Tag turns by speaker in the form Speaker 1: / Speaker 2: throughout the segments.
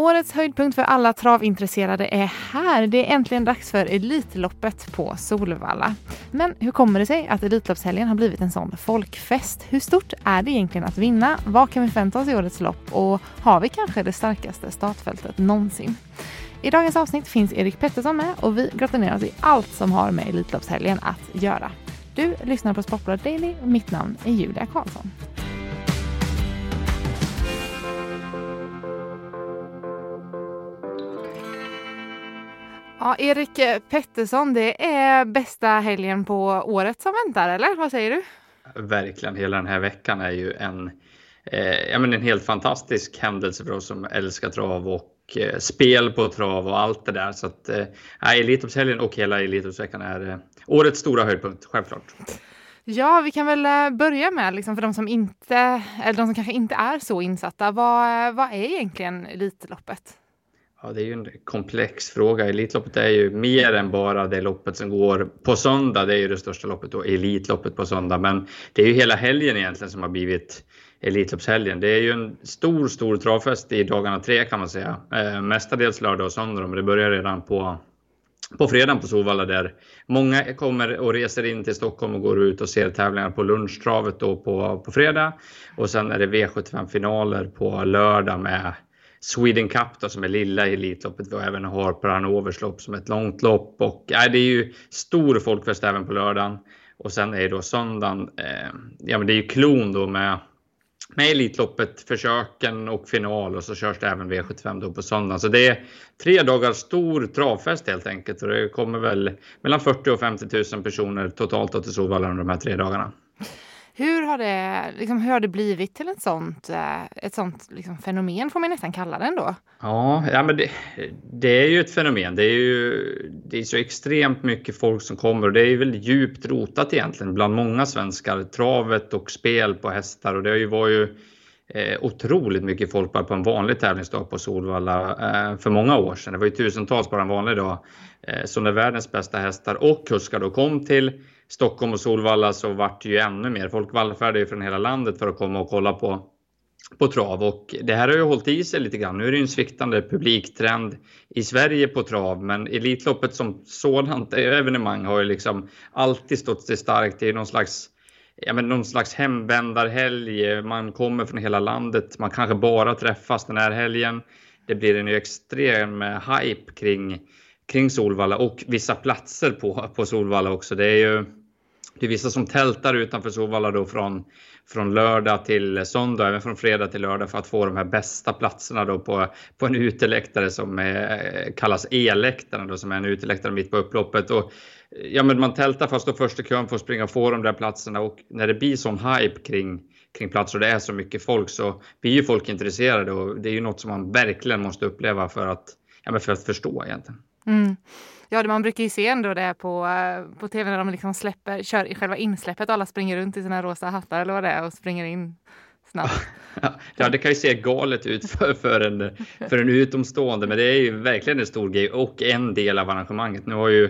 Speaker 1: Årets höjdpunkt för alla travintresserade är här. Det är äntligen dags för Elitloppet på Solvalla. Men hur kommer det sig att Elitloppshelgen har blivit en sån folkfest? Hur stort är det egentligen att vinna? Vad kan vi förvänta oss i årets lopp? Och har vi kanske det starkaste startfältet någonsin? I dagens avsnitt finns Erik Pettersson med och vi grottar oss i allt som har med Elitloppshelgen att göra. Du lyssnar på Sportbladet Daily och mitt namn är Julia Karlsson. Ja, Erik Pettersson, det är bästa helgen på året som väntar, eller vad säger du?
Speaker 2: Verkligen, hela den här veckan är ju en, eh, ja, men en helt fantastisk händelse för oss som älskar trav och eh, spel på trav och allt det där. Så att eh, Elitloppshelgen och hela Elitloppsveckan är eh, årets stora höjdpunkt, självklart.
Speaker 1: Ja, vi kan väl eh, börja med, liksom, för de som, inte, eller de som kanske inte är så insatta, vad, vad är egentligen Elitloppet?
Speaker 2: Ja, det är ju en komplex fråga. Elitloppet är ju mer än bara det loppet som går på söndag. Det är ju det största loppet och Elitloppet på söndag. Men det är ju hela helgen egentligen som har blivit Elitloppshelgen. Det är ju en stor, stor travfest i dagarna tre kan man säga. Eh, mestadels lördag och söndag, men det börjar redan på på fredagen på Solvalla där många kommer och reser in till Stockholm och går ut och ser tävlingar på lunchtravet då på, på fredag. Och sen är det V75-finaler på lördag med Sweden Cup då, som är lilla Elitloppet. Vi även har Hanovers lopp som ett långt lopp. Och, äh, det är ju stor folkfest även på lördagen. Och sen är det då söndagen, eh, ja men det är ju klon då med, med Elitloppet, försöken och final och så körs det även V75 då på söndagen. Så det är tre dagar stor travfest helt enkelt och det kommer väl mellan 40 och 50 000 personer totalt till Solvalla under de här tre dagarna.
Speaker 1: Hur har det, liksom, hur har det blivit till ett sånt, eh, ett sånt liksom, fenomen, får man nästan kalla det ändå?
Speaker 2: Ja, ja men det, det, är ju ett fenomen. Det är ju det är så extremt mycket folk som kommer och det är ju väldigt djupt rotat egentligen bland många svenskar. Travet och spel på hästar och det har ju varit eh, otroligt mycket folk bara på en vanlig tävlingsdag på Solvalla eh, för många år sedan. Det var ju tusentals bara en vanlig dag. Eh, så när världens bästa hästar och kuskar då kom till Stockholm och Solvalla så vart det ju ännu mer. Folk vallfärdade ju från hela landet för att komma och kolla på, på trav och det här har ju hållit i sig lite grann. Nu är det ju en sviktande publiktrend i Sverige på trav, men Elitloppet som sådant evenemang har ju liksom alltid stått sig starkt. Det är någon slags ja, men någon slags hemvändarhelg. Man kommer från hela landet. Man kanske bara träffas den här helgen. Det blir en extrem eh, hype kring, kring Solvalla och vissa platser på, på Solvalla också. Det är ju det är vissa som tältar utanför Sovalla då från, från lördag till söndag, även från fredag till lördag för att få de här bästa platserna då på, på en uteläktare som är, kallas E-läktaren då, som är en uteläktare mitt på upploppet. Och, ja, men man tältar fast då första kön får springa och få de där platserna och när det blir sån hype kring kring platser och det är så mycket folk så blir ju folk intresserade och det är ju något som man verkligen måste uppleva för att, ja, för att förstå egentligen.
Speaker 1: Mm. Ja, man brukar ju se ändå det på, eh, på tv när de liksom släpper, kör i själva insläppet och alla springer runt i sina rosa hattar eller vad det är och springer in snabbt.
Speaker 2: Ja, det kan ju se galet ut för, för, en, för en utomstående, men det är ju verkligen en stor grej och en del av arrangemanget. Nu har ju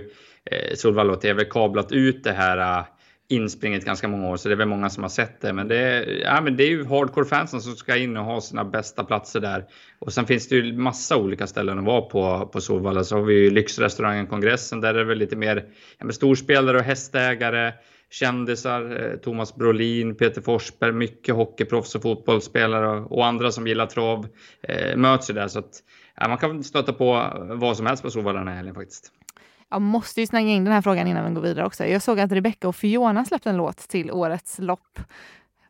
Speaker 2: eh, Solvalla och TV kablat ut det här eh, inspringet ganska många år, så det är väl många som har sett det. Men det är, ja, men det är ju hardcore-fansen som ska in och ha sina bästa platser där. Och sen finns det ju massa olika ställen att vara på på Solvalla. Så har vi ju lyxrestaurangen Kongressen, där är det väl lite mer ja, storspelare och hästägare, kändisar, eh, Thomas Brolin, Peter Forsberg, mycket hockeyproffs och fotbollsspelare och andra som gillar trav eh, möts ju där. Så att, ja, man kan stöta på vad som helst på Solvalla den här helgen faktiskt.
Speaker 1: Jag måste ju snänga in den här frågan innan vi går vidare också. Jag såg att Rebecca och Fiona släppte en låt till årets lopp.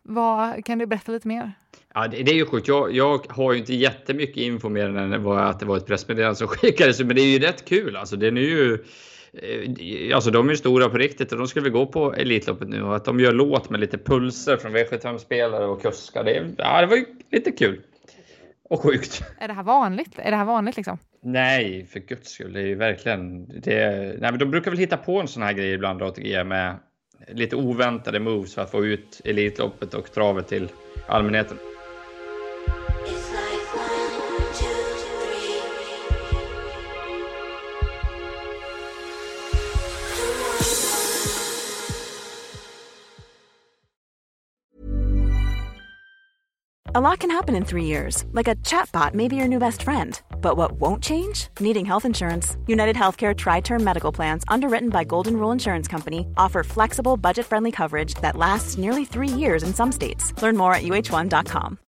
Speaker 1: Vad, kan du berätta lite mer?
Speaker 2: Ja, det, det är ju sjukt. Jag, jag, har ju inte jättemycket info mer än att det var ett pressmeddelande som skickades. Men det är ju rätt kul. Alltså, den är ju, eh, alltså, de är ju stora på riktigt och de ska gå på Elitloppet nu. Och att de gör låt med lite pulser från V75-spelare och kuskar. Det, ja, det var ju lite kul. Och sjukt.
Speaker 1: Är det här vanligt? Är det här vanligt liksom?
Speaker 2: Nej, för guds skull. Det är ju verkligen... Det, nej, men de brukar väl hitta på en sån här grej ibland, ATG, med lite oväntade moves för att få ut Elitloppet och travet till allmänheten.
Speaker 3: A lot can happen in three years, like a chatbot may be your new best friend. But what won't change? Needing health insurance. United Healthcare Tri Term Medical Plans, underwritten by Golden Rule Insurance Company, offer flexible, budget friendly coverage that lasts nearly three years in some states. Learn more at uh1.com.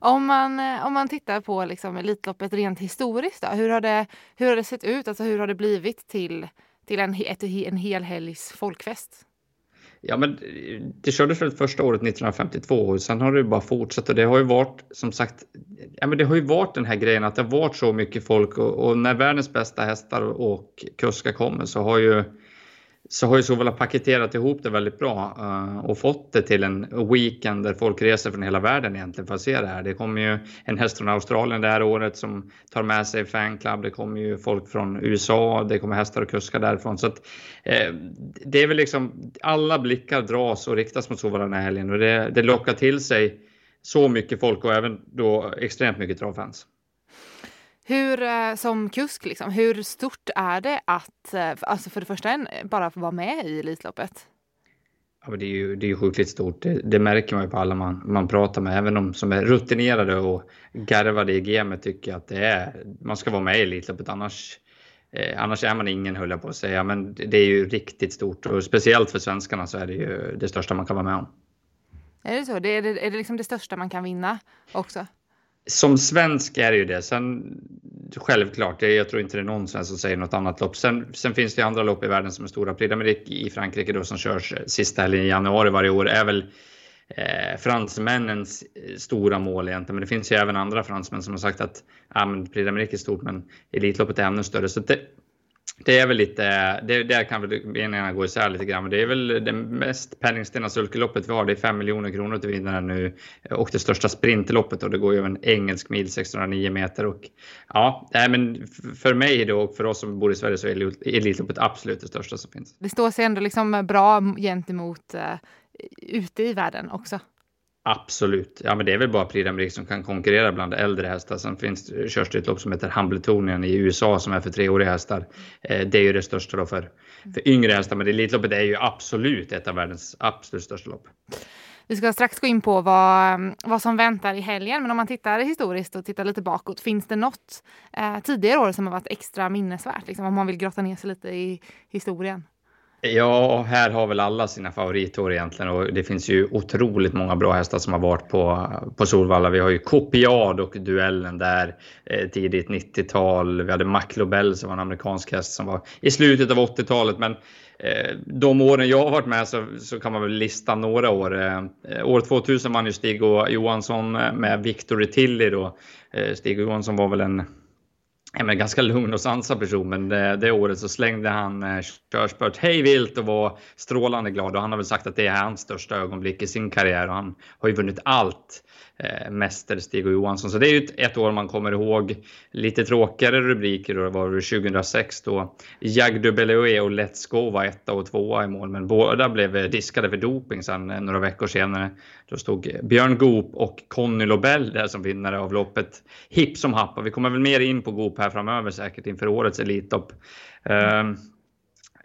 Speaker 1: Om man, eh, om man tittar på liksom Elitloppet rent historiskt, då, hur, har det, hur har det sett ut? Alltså hur har det blivit till, till en, ett, en helhelgs folkfest?
Speaker 2: Ja, men det kördes väl första året 1952 och sen har det bara fortsatt och det har ju varit som sagt. Ja, men det har ju varit den här grejen att det har varit så mycket folk och, och när världens bästa hästar och kuskar kommer så har ju så har ju Sovalla paketerat ihop det väldigt bra uh, och fått det till en weekend där folk reser från hela världen egentligen för att se det här. Det kommer ju en häst från Australien det här året som tar med sig fanclub. Det kommer ju folk från USA. Det kommer hästar och kuskar därifrån. Så att, uh, det är väl liksom alla blickar dras och riktas mot Sovalla den här helgen och det, det lockar till sig så mycket folk och även då extremt mycket travfans.
Speaker 1: Hur, eh, som kusk, liksom, hur stort är det att, eh, alltså för det första, bara få vara med i Elitloppet?
Speaker 2: Ja, men det är ju det är sjukligt stort. Det, det, märker man ju på alla man, man pratar med. Även de som är rutinerade och garvade i gamet tycker att det är, man ska vara med i Elitloppet. Annars, eh, annars är man ingen, höll jag på att säga. Men det är ju riktigt stort och speciellt för svenskarna så är det ju det största man kan vara med om.
Speaker 1: Är det så? Det är, det, är det liksom det största man kan vinna också?
Speaker 2: Som svensk är det ju det. Sen självklart, jag tror inte det är någon svensk som säger något annat lopp. Sen, sen finns det andra lopp i världen som är stora. Prix d'Amérique i Frankrike då som körs eh, sista helgen i januari varje år är väl eh, fransmännens eh, stora mål egentligen. Men det finns ju även andra fransmän som har sagt att ja, men Prix d'Amérique är stort men Elitloppet är ännu större. Så det, det är väl lite, det, där kan väl meningarna gå isär lite grann. Men det är väl det mest penningstinna sulkeloppet vi har. Det är 5 miljoner kronor till vinnaren nu. Och det största sprintloppet och det går ju en engelsk mil 609 meter. Och ja, men för mig då och för oss som bor i Sverige så är Elitloppet absolut det största som finns.
Speaker 1: Det står sig ändå liksom bra gentemot uh, ute i världen också.
Speaker 2: Absolut. Ja, men det är väl bara Prix d'Amérique som kan konkurrera bland äldre hästar. Sen finns, körs det ett lopp som heter Hambletonien i USA som är för treåriga hästar. Eh, det är ju det största då för, för yngre hästar, men Elitloppet är ju absolut ett av världens absolut största lopp.
Speaker 1: Vi ska strax gå in på vad, vad som väntar i helgen, men om man tittar historiskt och tittar lite bakåt, finns det något eh, tidigare år som har varit extra minnesvärt? Liksom, om man vill grotta ner sig lite i historien?
Speaker 2: Ja, här har väl alla sina favoriter egentligen och det finns ju otroligt många bra hästar som har varit på, på Solvalla. Vi har ju Copiad och duellen där eh, tidigt 90-tal. Vi hade Maclobel som var en amerikansk häst som var i slutet av 80-talet. Men eh, de åren jag har varit med så, så kan man väl lista några år. Eh, år 2000 vann ju Stig och Johansson eh, med Victory Tilly då. Eh, Stig och Johansson var väl en ja, men ganska lugn och sansad person, men det, det året så slängde han eh, körspöet hej vilt och var strålande glad. Och han har väl sagt att det är hans största ögonblick i sin karriär och han har ju vunnit allt. Eh, mäster Stig och Johansson. Så det är ju ett, ett, år man kommer ihåg. Lite tråkigare rubriker då var 2006 då Jagdu Dubelue och Let's Go var etta och tvåa i mål, men båda blev eh, diskade för doping sen eh, några veckor senare. Då stod eh, Björn Goop och Conny Lobel där som vinnare av loppet. Hipp som happ och vi kommer väl mer in på Goop här framöver säkert inför årets Elitlopp. Um,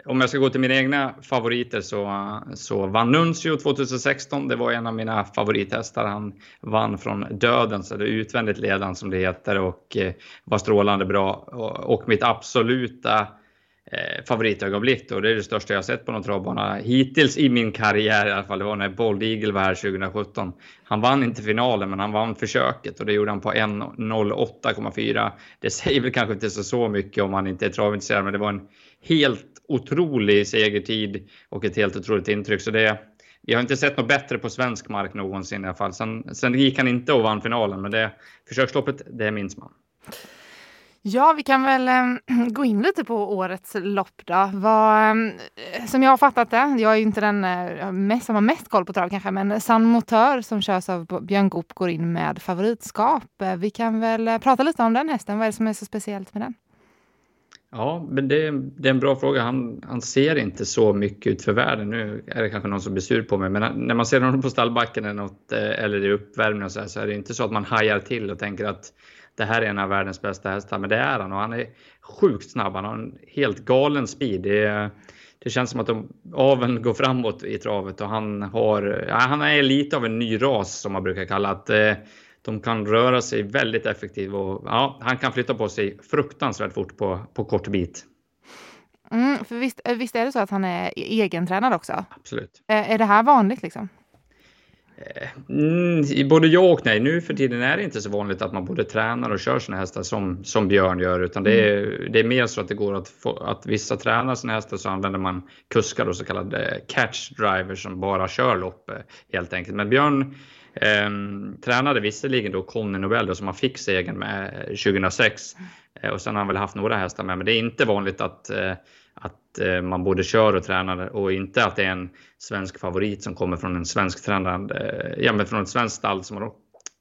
Speaker 2: om jag ska gå till mina egna favoriter så, så vann Nuncio 2016. Det var en av mina favorithästar. Han vann från döden, eller utvändigt ledan som det heter och eh, var strålande bra. Och, och mitt absoluta eh, favoritögonblick och det är det största jag sett på någon travbana hittills i min karriär i alla fall. Det var när Bold Eagle var här 2017. Han vann inte finalen, men han vann försöket och det gjorde han på 1.08,4. Det säger väl kanske inte så, så mycket om man inte är travintresserad, men det var en helt otrolig segertid och ett helt otroligt intryck. Så det, vi har inte sett något bättre på svensk mark någonsin i alla fall. Sen, sen gick han inte och vann finalen, men det försöksloppet, det minns man.
Speaker 1: Ja, vi kan väl ehm, gå in lite på årets lopp då. Vad, ehm, som jag har fattat det, jag är ju inte den äh, mest, som har mest koll på trav kanske, men San Motör som körs av Björn Goop går in med favoritskap. Eh, vi kan väl eh, prata lite om den hästen. Vad är det som är så speciellt med den?
Speaker 2: Ja, men det, det, är en bra fråga. Han, han, ser inte så mycket ut för världen. Nu är det kanske någon som blir sur på mig, men när man ser honom på stallbacken eller, något, eller i uppvärmning och så, här, så är det inte så att man hajar till och tänker att det här är en av världens bästa hästar. Men det är han och han är sjukt snabb. Han har en helt galen speed. Det det känns som att de, aveln går framåt i travet och han har, ja, han är lite av en ny ras som man brukar kalla att eh, de kan röra sig väldigt effektivt och ja, han kan flytta på sig fruktansvärt fort på, på kort bit.
Speaker 1: Mm, för visst, eh, visst är det så att han är e-, egentränad också?
Speaker 2: Absolut.
Speaker 1: Är, är det här vanligt liksom?
Speaker 2: Mm, både ja och nej. Nu för tiden är det inte så vanligt att man både tränar och kör sina hästar som, som Björn gör, utan det är, det är mer så att det går att, få, att vissa tränar sina hästar så använder man kuskar och så kallade catch drivers som bara kör lopp helt enkelt. Men Björn eh, tränade visserligen då Conny Nobel då, som han fick segern med 2006 eh, och sen har han väl haft några hästar med, men det är inte vanligt att eh, att eh, man både kör och tränar och inte att det är en svensk favorit som kommer från en svensk tränad, eh, ja men från ett svenskt stall som man,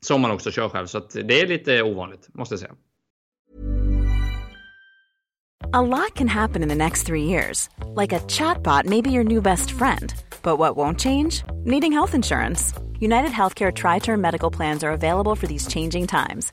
Speaker 2: som man också kör själv. Så att det är lite ovanligt, måste jag säga.
Speaker 3: A lot can happen in the next three years. Like a chatbot maybe your new best friend. But what won't change? Needing health insurance. United Healthcare Tri Term Medical Plans are available for these changing times.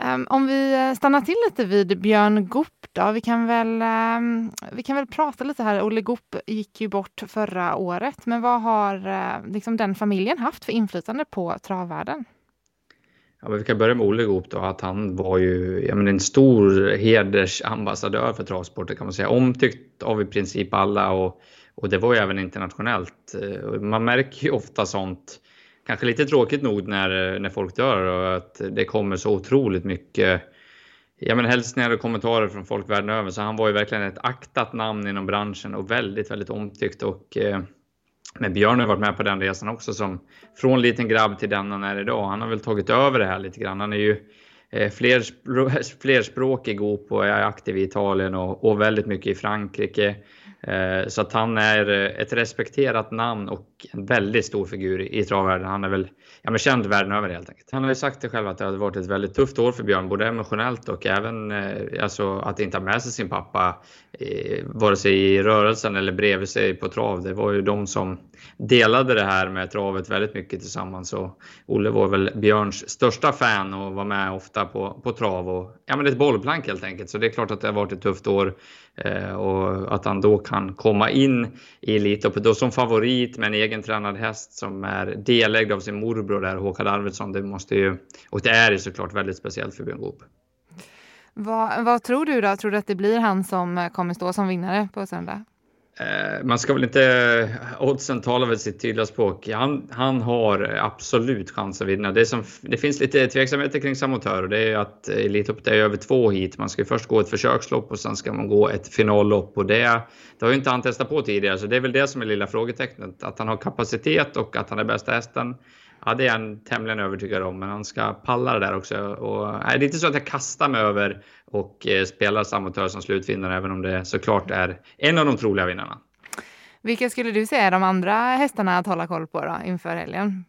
Speaker 1: Um, om vi eh, stannar till lite vid Björn Goop då. Vi kan, väl, um, vi kan väl prata lite här. Olle Goop gick ju bort förra året, men vad har uh, liksom den familjen haft för inflytande på travvärlden?
Speaker 2: Ja, vi kan börja med Olle Goop då, att han var ju ja, men en stor hedersambassadör för travsporten kan man säga. Omtyckt av i princip alla och, och det var ju även internationellt. Eh, man märker ju ofta sånt kanske lite tråkigt nog när, när folk dör och att det kommer så otroligt mycket ja, men hälsningar och kommentarer från folk världen över. Så han var ju verkligen ett aktat namn inom branschen och väldigt, väldigt omtyckt. Och, eh, men Björn har varit med på den resan också som från liten grabb till den han är idag. Han har väl tagit över det här lite grann. Han är ju eh, flerspråkig Goop och är aktiv i Italien och, och väldigt mycket i Frankrike. Eh, så att han är eh, ett respekterat namn och en väldigt stor figur i travvärlden. Han är väl ja, men känd världen över helt enkelt. Han har ju sagt det själv att det har varit ett väldigt tufft år för Björn, både emotionellt och även eh, alltså, att inte ha med sig sin pappa vare sig i rörelsen eller bredvid sig på trav. Det var ju de som delade det här med travet väldigt mycket tillsammans. Och Olle var väl Björns största fan och var med ofta på, på trav och ja, men ett bollplank helt enkelt. Så det är klart att det har varit ett tufft år och att han då kan komma in i Elitloppet då som favorit med en egen tränad häst som är delägd av sin morbror där, Håkan Arvidsson. Det måste ju, och det är ju såklart väldigt speciellt för Björn Goop.
Speaker 1: Vad, vad, tror du då? Tror du att det blir han som kommer stå som vinnare på söndag?
Speaker 2: Eh, man ska väl inte... Oddsen talar väl sitt tydliga språk. Han, han har absolut chans att vinna. Det, som, det finns lite tveksamheter kring Samotör och det är att Elitloppet är över två hit. Man ska först gå ett försökslopp och sen ska man gå ett finallopp och det, det har ju inte han testat på tidigare så det är väl det som är lilla frågetecknet. Att han har kapacitet och att han är bästa hästen. Ja, det är jag tämligen övertygad om, men han ska palla det där också. Och, eh, nej, det är inte så att jag kastar mig över och eh, spelar Samotör som slutvinnare, även om det såklart är en av de troliga vinnarna.
Speaker 1: Vilka skulle du säga är de andra hästarna att hålla koll på då, inför helgen?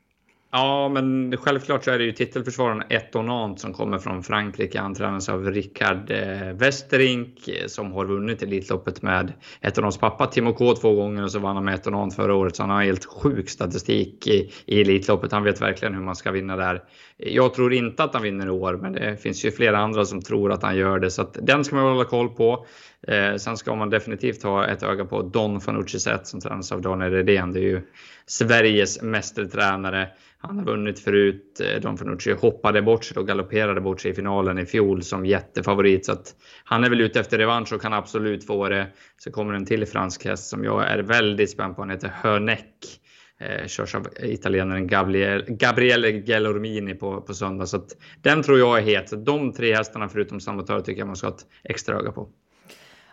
Speaker 2: Ja, men självklart så är det ju titelförsvararen Etonant som kommer från Frankrike. Han tränas av Rickard eh, Westerink eh, som har vunnit Elitloppet med Etonants pappa Timo K två gånger och så vann han med Etonant förra året. Så han har helt sjuk statistik i, i Elitloppet. Han vet verkligen hur man ska vinna där. Jag tror inte att han vinner i år, men det finns ju flera andra som tror att han gör det. Så att den ska man hålla koll på. Eh, sen ska man definitivt ha ett öga på Don Fanucci Zet som tränas av Daniel Redén. Det är ju Sveriges mästertränare. Han har vunnit förut. Eh, Don Fanucci hoppade bort sig och galopperade bort sig i finalen i fjol som jättefavorit. Så att han är väl ute efter revansch och kan absolut få det. Så kommer en till fransk häst som jag är väldigt spänd på. Han heter Hörneck. Eh, körs av italienaren Gabriele, Gabriele Gellormini på, på söndag. Så att den tror jag är het. Så de tre hästarna förutom Samotör tycker jag man ska ha ett extra öga på.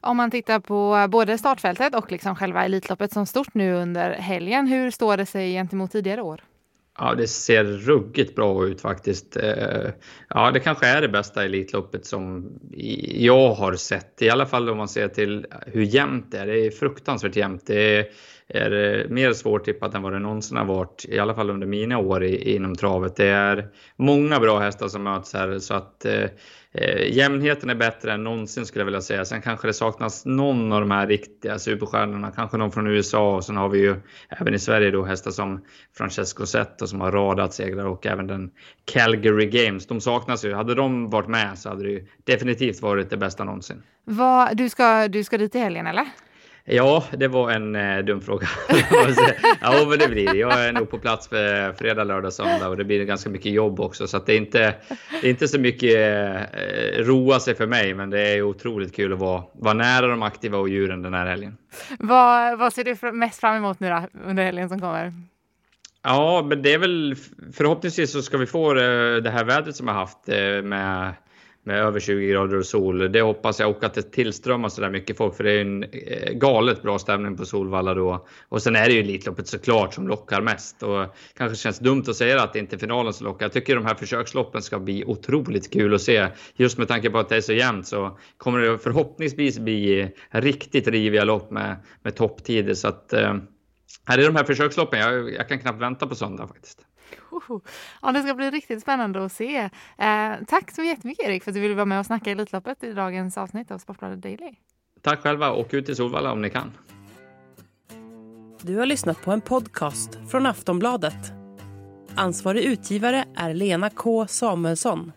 Speaker 1: Om man tittar på både startfältet och liksom själva Elitloppet som stort nu under helgen, hur står det sig gentemot tidigare år?
Speaker 2: Ja, det ser ruggigt bra ut faktiskt. Eh, ja, det kanske är det bästa Elitloppet som jag har sett. I alla fall om man ser till hur jämnt det är. Det är fruktansvärt jämnt. Det är är eh, mer svårtippat än vad det någonsin har varit. I alla fall under mina år inom travet. Det är många bra hästar som möts här så att eh, eh, jämnheten är bättre än någonsin skulle jag vilja säga. Sen kanske det saknas någon av de här riktiga superstjärnorna, kanske någon från USA och sen har vi ju även i Sverige då hästar som Francesco Zetto som har radat segrar och även den Calgary Games. De saknas ju. Hade de varit med så hade det ju definitivt varit det bästa någonsin.
Speaker 1: Vad, du, ska, du ska dit i helgen eller?
Speaker 2: Ja, det var en eh, dum fråga. ja, men det blir det. Jag är nog på plats för fredag, lördag, söndag och det blir ganska mycket jobb också. Så det, är inte, det är inte så mycket eh, roa sig för mig, men det är otroligt kul att vara, vara nära de aktiva och djuren den här helgen.
Speaker 1: Vad, vad ser du mest fram emot nu då, under helgen som kommer?
Speaker 2: Ja, men det är väl förhoppningsvis så ska vi få det här vädret som jag haft eh, med med över 20 grader och sol. Det hoppas jag och att det tillströmmar så där mycket folk för det är en eh, galet bra stämning på Solvalla då. Och sen är det ju Elitloppet såklart som lockar mest och kanske känns dumt att säga att det inte är finalen som lockar. Jag tycker de här försöksloppen ska bli otroligt kul att se. Just med tanke på att det är så jämnt så kommer det förhoppningsvis bli riktigt riviga lopp med, med topptider så att eh, här är de här försöksloppen. Jag, jag kan knappt vänta på söndag faktiskt.
Speaker 1: Ja, det ska bli riktigt spännande att se. Eh, tack så jättemycket Erik för att du ville vara med och snacka Elitloppet i dagens avsnitt av Sportbladet Daily.
Speaker 2: Tack själva. Åk ut till Solvalla om ni kan.
Speaker 4: Du har lyssnat på en podcast från Aftonbladet. Ansvarig utgivare är Lena K Samuelsson.